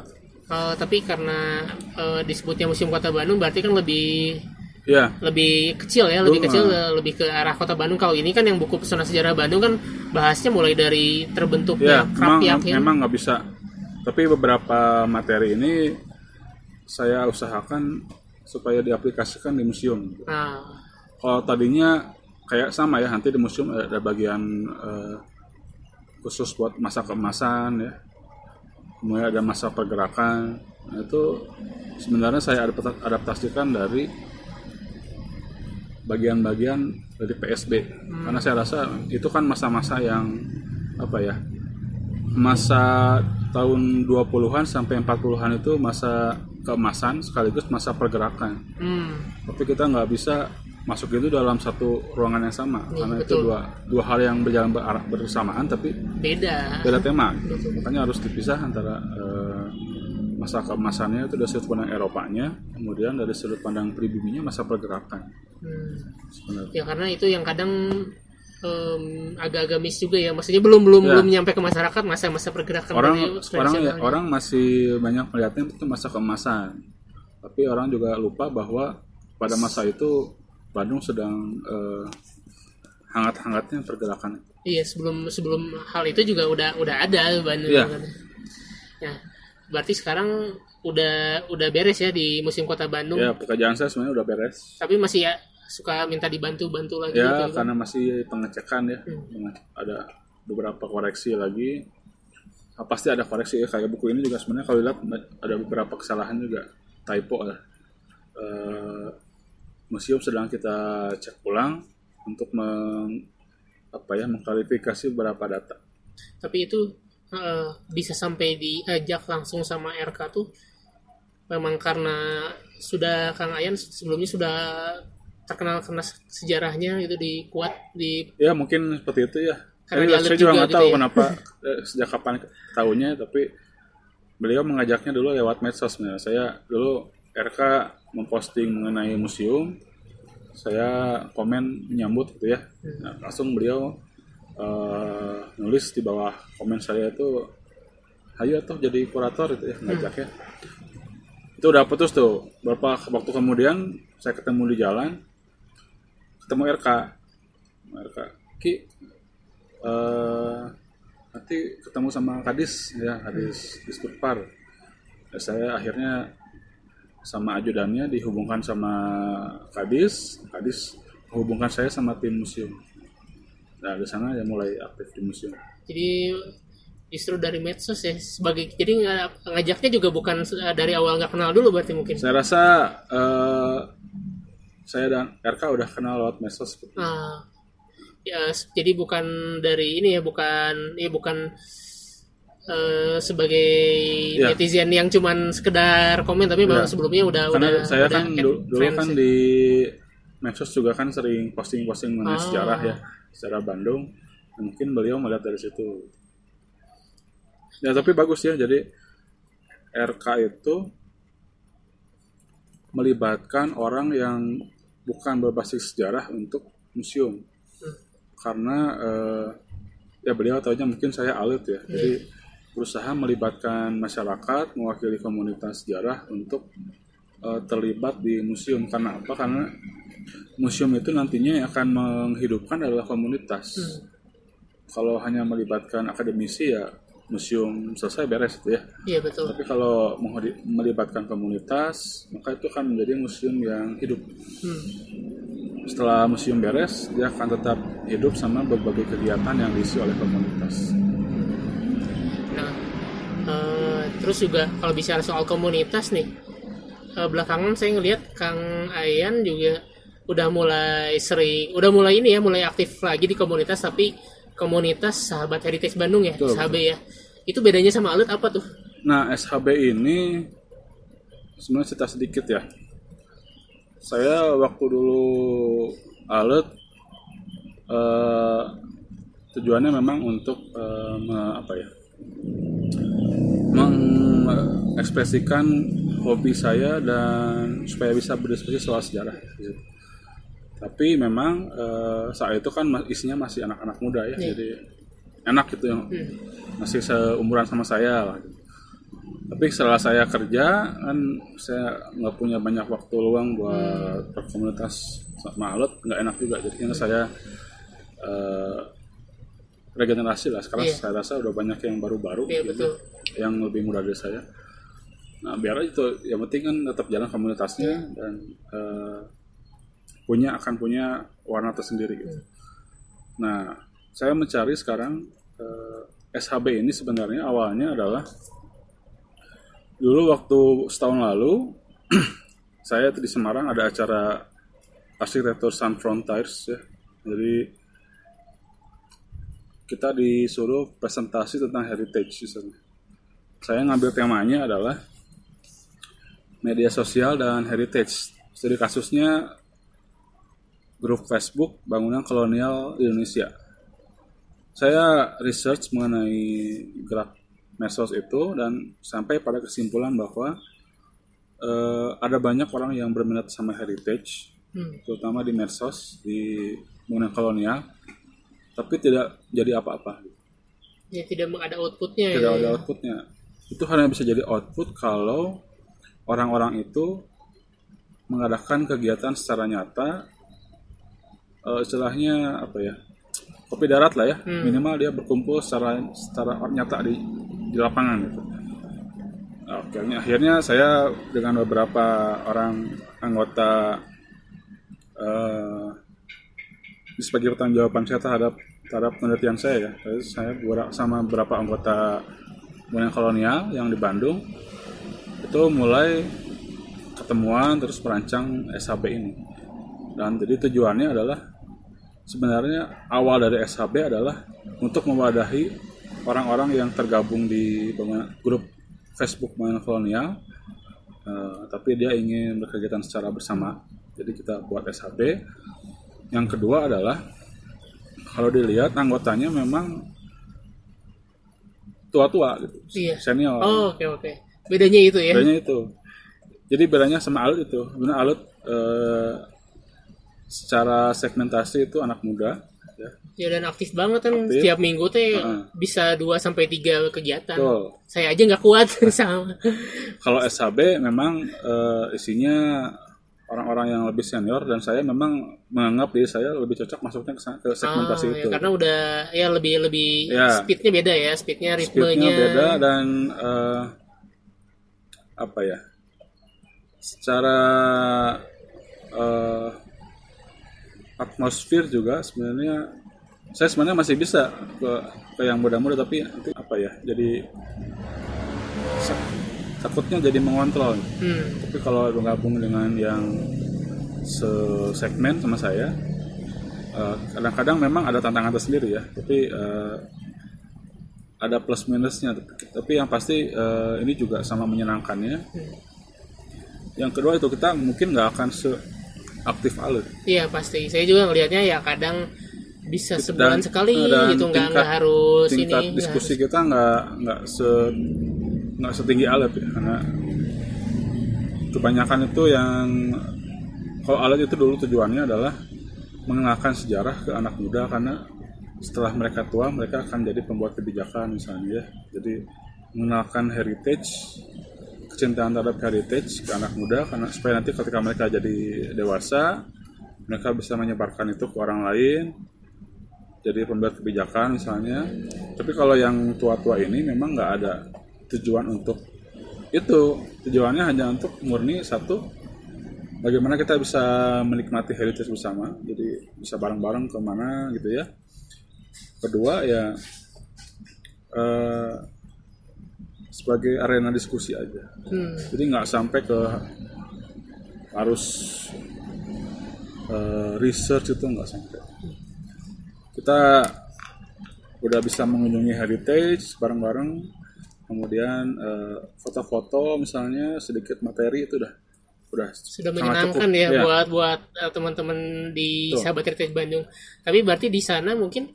eh, tapi karena eh, disebutnya Museum Kota Bandung berarti kan lebih ya lebih kecil ya, lebih kecil ah. eh, lebih ke arah Kota Bandung. Kalau ini kan yang buku pesona sejarah Bandung kan bahasnya mulai dari ya terbentuknya memang Krapiak ya. memang nggak bisa tapi beberapa materi ini saya usahakan supaya diaplikasikan di museum Nah, kalau tadinya kayak sama ya nanti di museum ada bagian eh, khusus buat masa keemasan ya kemudian ada masa pergerakan. Nah, itu sebenarnya saya adapta- adaptasikan dari bagian-bagian dari PSB karena saya rasa itu kan masa-masa yang apa ya masa tahun 20-an sampai 40-an itu masa keemasan sekaligus masa pergerakan. Hmm, tapi kita nggak bisa masuk itu dalam satu ruangan yang sama Iya, karena itu betul. dua dua hal yang berjalan berarah- bersamaan tapi beda. beda tema Betul. makanya harus dipisah antara eh, masa keemasannya itu dari sudut pandang Eropanya kemudian dari sudut pandang pribibinya masa pergerakan Hmm. sebenarnya Ya karena itu yang kadang em, agak-agak miss juga ya. Maksudnya belum belum Ya. belum nyampe ke masyarakat masa-masa pergerakan orang orang ya, tradisionalnya. orang masih banyak melihatnya itu masa keemasan tapi orang juga lupa bahwa pada masa itu Bandung sedang eh, hangat-hangatnya pergerakan Iya sebelum sebelum hal itu juga udah udah ada Bandung. Iya. kan. Nah, berarti sekarang udah udah beres ya di musim kota Bandung. ya pekerjaan saya sebenarnya udah beres Tapi masih ya suka minta dibantu-bantu lagi ya gitu. kan. karena masih pengecekan ya Hmm. Ada beberapa koreksi lagi Ah, pasti ada koreksi ya kayak buku ini juga sebenarnya kalau lihat ada beberapa kesalahan juga typo lah Eh, museum sedang kita cek ulang untuk meng, apa ya mengklarifikasi beberapa data. Tapi itu eh, bisa sampai diajak langsung sama RK tuh? Memang karena sudah Kang Ayan sebelumnya sudah terkenal karena sejarahnya itu di kuat di ya mungkin seperti itu ya. Karena saya juga nggak gitu tahu ya. kenapa eh, sejak kapan tahunya tapi beliau mengajaknya dulu lewat medsos. Sebenarnya saya dulu RK memposting mengenai museum saya komen menyambut gitu ya. Hmm. Nah, langsung beliau eh, nulis di bawah komen saya itu ayo tuh jadi kurator itu ya ngajak ya. Itu udah putus tuh. Beberapa waktu kemudian saya ketemu di jalan ketemu RK RK Ki eh, nanti ketemu sama Kadis ya Kadis Disputpar Ya, saya akhirnya sama ajudannya dihubungkan sama Kadis Kadis menghubungkan saya sama tim museum. Nah di sana ya mulai aktif di museum. Jadi justru dari medsos ya sebagai jadi nga- ngajaknya juga bukan dari awal nggak kenal dulu berarti mungkin. saya rasa eh, saya dan RK udah kenal lewat medsos. Ah, ya jadi bukan dari ini ya bukan ya bukan eh, sebagai Ya. netizen yang cuman sekedar komen tapi memang Ya. sebelumnya udah karena udah saya udah kan dulu, dulu friends kan ya. di medsos juga kan sering posting-posting mengenai Ah. sejarah ya sejarah Bandung mungkin beliau melihat dari situ ya tapi bagus ya jadi RK itu melibatkan orang yang bukan berbasis sejarah untuk museum karena eh, ya beliau tahunya mungkin saya alit ya jadi berusaha melibatkan masyarakat mewakili komunitas sejarah untuk eh, terlibat di museum. Karena apa? Karena museum itu nantinya yang akan menghidupkan adalah komunitas. Kalau hanya melibatkan akademisi ya museum selesai beres itu ya. Iya betul. tapi kalau melibatkan komunitas maka itu akan menjadi museum yang hidup. Hmm. setelah museum beres dia akan tetap hidup sama berbagai kegiatan yang diisi oleh komunitas Nah, eh, terus juga kalau bicara soal komunitas nih, eh, belakangan saya ngelihat Kang Ayan juga udah mulai sering, udah mulai ini ya, mulai aktif lagi di komunitas, tapi komunitas Sahabat Heritage Bandung ya, Betul, SHB ya. Itu bedanya sama Alut apa tuh? Nah, SHB ini sebenarnya cerita sedikit ya. Saya waktu dulu alet eh, tujuannya memang untuk eh, me- apa ya? Mengekspresikan hobi saya dan supaya bisa berdiskusi soal sejarah. gitu. Tapi memang eh, saat itu kan isinya masih anak-anak muda ya, Iya. jadi enak gitu yang masih seumuran sama saya lah. gitu. Tapi setelah saya kerja kan saya nggak punya banyak waktu luang buat berkomunitas sama alat nggak enak juga. Jadi kan saya eh, regenerasi lah. Sekarang Iya. saya rasa udah banyak yang baru-baru Iya gitu, betul. Yang lebih muda dari saya. Nah biar aja itu yang penting kan tetap jalan komunitasnya Iya. dan eh, punya akan punya warna tersendiri gitu. Nah saya mencari sekarang eh, SHB ini sebenarnya awalnya adalah dulu waktu setahun lalu saya di Semarang ada acara arsitektur Sun Frontiers ya jadi kita disuruh presentasi tentang heritage di sana. Saya ngambil temanya adalah media sosial dan heritage studi kasusnya grup Facebook bangunan kolonial Indonesia saya research mengenai gerak medsos itu dan sampai pada kesimpulan bahwa eh, ada banyak orang yang berminat sama heritage, Hmm. terutama di medsos di bangunan kolonial, tapi tidak jadi apa-apa, Ya tidak ada outputnya tidak ya. ada outputnya. Itu hanya bisa jadi output kalau orang-orang itu mengadakan kegiatan secara nyata, eh, istilahnya apa ya, kopi darat lah ya, minimal dia berkumpul secara secara nyata di di lapangan gitu. Oke, akhirnya saya dengan beberapa orang anggota eh, sebagai pertanggung jawaban saya terhadap terhadap penelitian saya ya, saya beberapa- sama beberapa anggota bangunan kolonial yang di Bandung itu mulai ketemuan terus merancang SHB ini. Dan jadi tujuannya adalah sebenarnya awal dari SHB adalah untuk mewadahi orang-orang yang tergabung di grup Facebook bangunan kolonial, eh, tapi dia ingin berkegiatan secara bersama. Jadi kita buat SHB. Yang kedua adalah kalau dilihat anggotanya memang tua-tua gitu, Iya. senior. Oh, oke oke. Bedanya itu ya. Bedanya itu. Jadi bedanya sama Alut itu. Benar Alut eh, secara segmentasi itu anak muda. ya Ya dan aktif banget kan Aktif. setiap minggu teh Heeh. bisa 2 sampai 3 kegiatan. Betul. Saya aja nggak kuat sama. kalau SHB memang eh, isinya orang-orang yang lebih senior dan saya memang menganggap diri saya lebih cocok masuknya ke, segmentasi Ah, itu ya, karena udah ya lebih lebih Ya. speednya beda ya, speednya Speednya ritmenya. beda dan eh, apa ya secara eh, atmosfer juga sebenarnya saya sebenarnya masih bisa ke ke yang muda-muda tapi nanti apa ya jadi takutnya jadi mengontrol Hmm. tapi kalau bergabung dengan yang segmen sama saya eh, kadang-kadang memang ada tantangan tersendiri ya tapi eh, ada plus minusnya tapi yang pasti eh, ini juga sama menyenangkannya yang kedua itu kita mungkin nggak akan seaktif alert Iya pasti. Saya juga ngelihatnya ya kadang bisa sebulan Dan- sekali dan gitu nggak harus tingkat ini. diskusi kita nggak nggak se nggak setinggi alat ya karena kebanyakan itu yang kalau alat itu dulu tujuannya adalah mengenalkan sejarah ke anak muda karena setelah mereka tua mereka akan jadi pembuat kebijakan misalnya ya jadi mengenalkan heritage kecintaan terhadap heritage ke anak muda karena supaya nanti ketika mereka jadi dewasa mereka bisa menyebarkan itu ke orang lain jadi pembuat kebijakan misalnya. Tapi kalau yang tua-tua ini memang nggak ada tujuan untuk itu. Tujuannya hanya untuk murni satu bagaimana kita bisa menikmati heritage bersama. Jadi bisa bareng-bareng ke mana gitu ya. Kedua ya eh, sebagai arena diskusi aja. Hmm. Jadi nggak sampai ke harus eh, research itu nggak sampai. Kita udah bisa mengunjungi heritage bareng-bareng, kemudian eh, foto-foto misalnya sedikit materi itu udah udah sudah menyenangkan cukup. ya Iya. buat buat eh, teman-teman di Betul. Sahabat Heritage Bandung. Tapi berarti di sana mungkin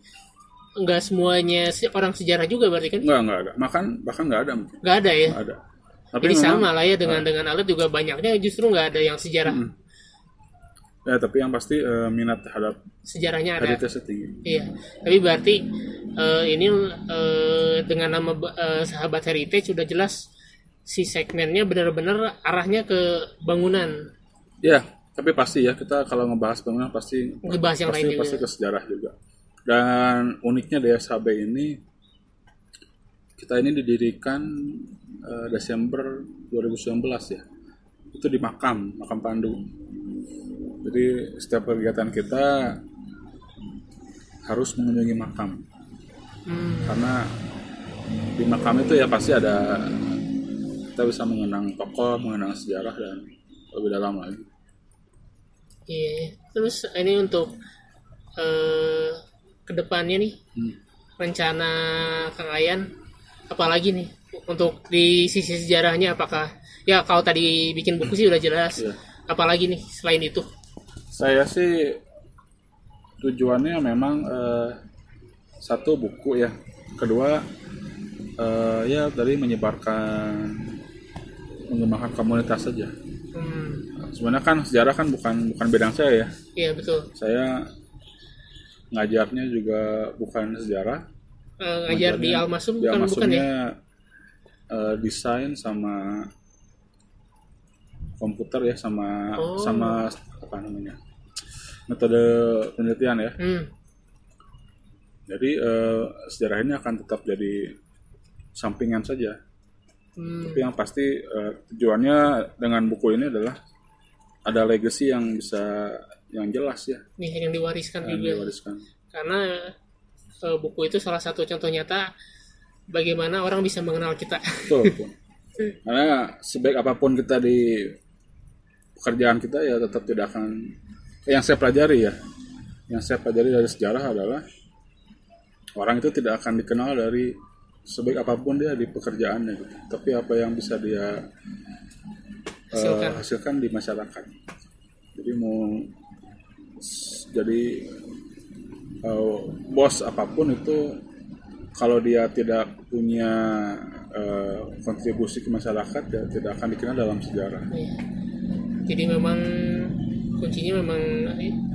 nggak semuanya se- orang sejarah juga berarti kan? Nggak nggak makan bahkan nggak ada mungkin Nggak ada ya. nggak ada. Jadi memang- sama lah ya dengan dengan alat juga banyaknya justru nggak ada yang sejarah Mm. ya tapi yang pasti eh, minat terhadap sejarahnya ada. tinggi. Iya. Tapi berarti eh, ini eh, dengan nama eh, Sahabat Heritage sudah jelas si segmennya benar-benar arahnya ke bangunan. Ya, tapi pasti ya kita kalau ngebahas bangunan pasti Ngebahas yang pasti, lain juga. pasti ke sejarah juga. Dan uniknya DSHB ini kita ini didirikan eh, Desember 2019 ya. Itu di makam, makam Pandu. Jadi setiap kegiatan kita harus mengunjungi makam. Hmm. Karena di makam itu ya pasti ada kita bisa mengenang tokoh, mengenang sejarah dan lebih dalam lagi. Iya. Terus ini untuk eh ke depannya nih Hmm. rencana Kang Ayan apalagi nih untuk di sisi sejarahnya apakah ya kalau tadi bikin buku sih udah jelas Iya. apalagi nih selain itu Saya sih tujuannya memang eh, satu buku ya, kedua eh, ya dari menyebarkan mengembangkan komunitas saja. hmm, Sebenarnya kan sejarah kan bukan bukan bidang saya ya. iya betul Saya ngajarnya juga bukan sejarah. Eh, ngajar di Almasum bukan bukan ya eh, desain sama komputer ya sama Oh. sama apa namanya metode penelitian ya. hmm, Jadi eh, sejarah ini akan tetap jadi sampingan saja. hmm, Tapi yang pasti eh, tujuannya dengan buku ini adalah ada legacy yang bisa yang jelas ya nih yang diwariskan yang juga diwariskan. karena eh, buku itu salah satu contoh nyata bagaimana orang bisa mengenal kita Betul, betul. Karena sebaik apa pun kita di pekerjaan kita ya tetap tidak akan yang saya pelajari ya. Yang saya pelajari dari sejarah adalah orang itu tidak akan dikenal dari sebaik apa pun dia di pekerjaannya gitu. Tapi apa yang bisa dia eh, Hasilkan. hasilkan di masyarakat. Jadi mau jadi eh, bos apa pun itu kalau dia tidak punya eh, kontribusi ke masyarakat ya tidak akan dikenal dalam sejarah. Iya. jadi memang kuncinya memang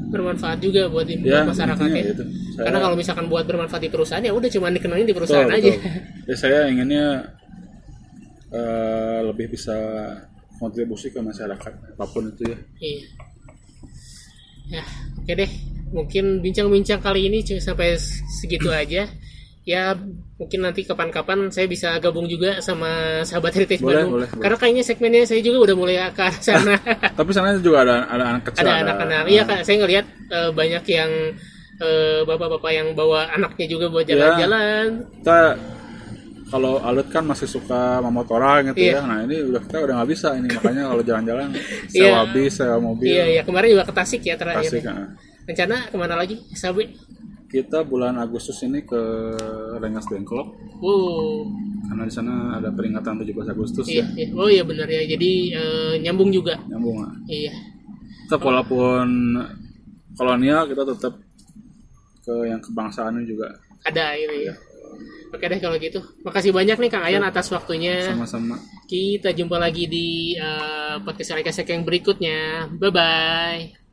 bermanfaat juga buat, di, ya buat masyarakat intinya ya. gitu. Saya- Karena kalau misalkan buat bermanfaat di perusahaan ya udah cuma dikenalin di Betul, perusahaan aja. betul. Ya, saya inginnya eh, lebih bisa kontribusi ke masyarakat apa pun itu ya. Iya. Ya, oke deh. Mungkin bincang-bincang kali ini sampai segitu aja. Ya, mungkin nanti kapan-kapan saya bisa gabung juga sama sahabat Heritage Boleh, Bandung. boleh, boleh. Karena kayaknya segmennya saya juga udah mulai ke arah sana. Tapi sana juga ada ada anak kecil. ada anak-anak. Iya, Kak, saya ngelihat eh, banyak yang eh, bapak-bapak yang bawa anaknya juga buat Iya. jalan-jalan. Kita kalau Alut kan masih suka memotoran gitu Iya. ya. Nah ini udah kita udah nggak bisa ini makanya kalau jalan-jalan Iya. sewa bis, sewa mobil. Iya, iya. Kemarin juga ke Tasik ya terakhir. Asik, ah. Rencana ke mana lagi? Sabi. Kita bulan Agustus ini ke Rengas Dengklok Wow. karena di sana ada peringatan 17 Agustus Iya, ya. iya. Oh iya benar ya. Jadi eh, nyambung juga. Nyambung ah. Iya. Tetap walaupun kolonial kita tetap ke yang kebangsaannya juga Ada ini. Oke deh kalau gitu. Makasih banyak nih Kang Ayan atas waktunya. sama-sama. Kita jumpa lagi di eh, podcast Reka yang berikutnya. Bye bye.